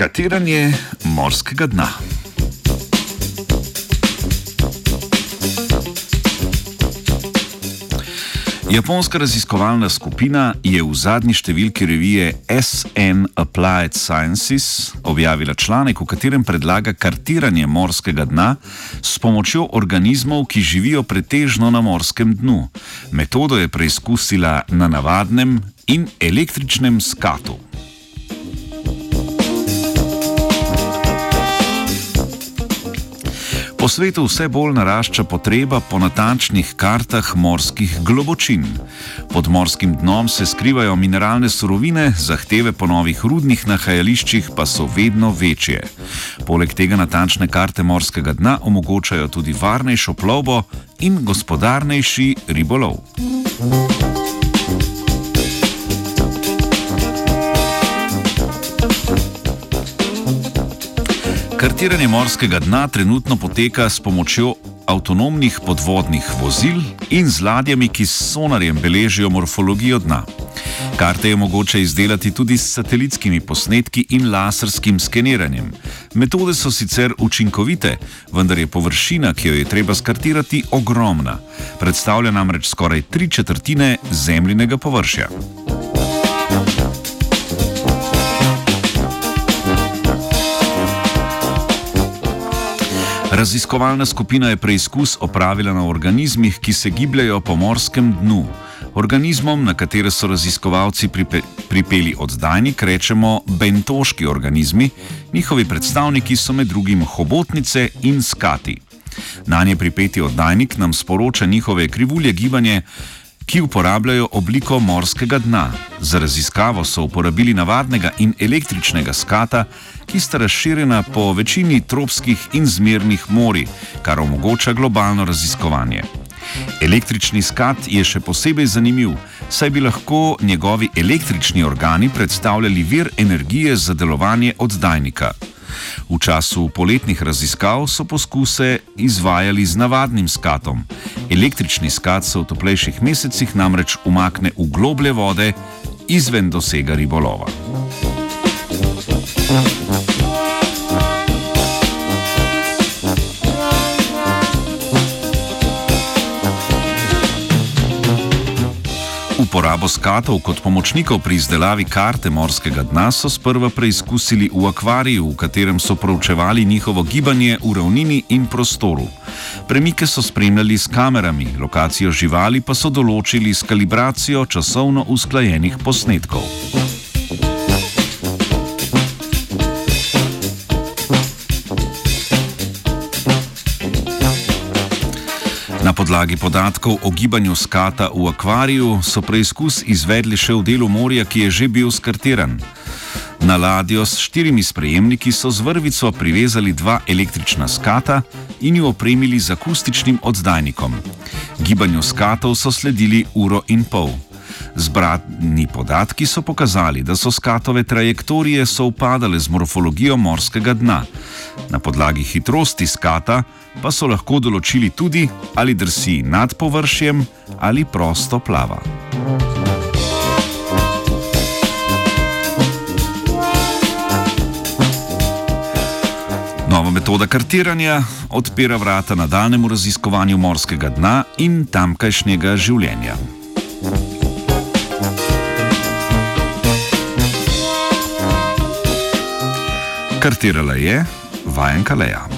Skatiranje morskega dna. Japonska raziskovalna skupina je v zadnji številki revije SN Applied Sciences objavila članek, v katerem predlaga kartiranje morskega dna s pomočjo organizmov, ki živijo pretežno na morskem dnu. Metodo je preizkusila na navadnem in električnem skatu. Po svetu vse bolj narašča potreba po natančnih kartah morskih globočin. Pod morskim dnom se skrivajo mineralne surovine, zahteve po novih rudnih nahajališčih pa so vedno večje. Poleg tega natančne karte morskega dna omogočajo tudi varnejšo plovbo in gospodarnejši ribolov. Thank you. Kartiranje morskega dna trenutno poteka s pomočjo avtonomnih podvodnih vozil in z ladjami, ki s sonarjem beležijo morfologijo dna. Karte je mogoče izdelati tudi s satelitskimi posnetki in laserskim skeniranjem. Metode so sicer učinkovite, vendar je površina, ki jo je treba skartirati, ogromna. Predstavlja namreč skoraj tri četrtine zemljinega površja. Raziskovalna skupina je preizkus opravila na organizmih, ki se gibljajo po morskem dnu. Organizmom, na katere so raziskovalci pripe, pripeli oddajnik, rečemo bentoški organizmi, njihovi predstavniki so med drugim hobotnice in skati. Na nje pripeti oddajnik nam sporoča njihove krivulje gibanje, ki uporabljajo obliko morskega dna. Za raziskavo so uporabili navadnega in električnega skata, ki sta razširjena po večini tropskih in zmernih morij, kar omogoča globalno raziskovanje. Električni skat je še posebej zanimiv, saj bi lahko njegovi električni organi predstavljali vir energije za delovanje oddajnika. V času poletnih raziskav so poskuse izvajali z navadnim skatom. Električni skat se v toplejših mesecih namreč umakne v globlje vode izven dosega ribolova. Uporabo skatov kot pomočnikov pri izdelavi karte morskega dna so sprva preizkusili v akvariju, v katerem so proučevali njihovo gibanje v ravnini in prostoru. Premike so spremljali s kamerami, lokacijo živali pa so določili s kalibracijo časovno usklajenih posnetkov. Podlagi podatkov o gibanju skata v akvariju so preizkus izvedli še v delu morja, ki je že bil skartiran. Na ladjo s štirimi sprejemniki so z vrvico privezali dva električna skata in jo opremili z akustičnim oddajnikom. Gibanju skatov so sledili uro in pol. Zbrani podatki so pokazali, da so skatove trajektorije sovpadale z morfologijo morskega dna. Na podlagi hitrosti skata pa so lahko določili tudi, ali drsi nad površjem ali prosto plava. Nova metoda kartiranja odpira vrata nadaljnemu raziskovanju morskega dna in tamkajšnjega življenja. Kartirala je vajenka Leja.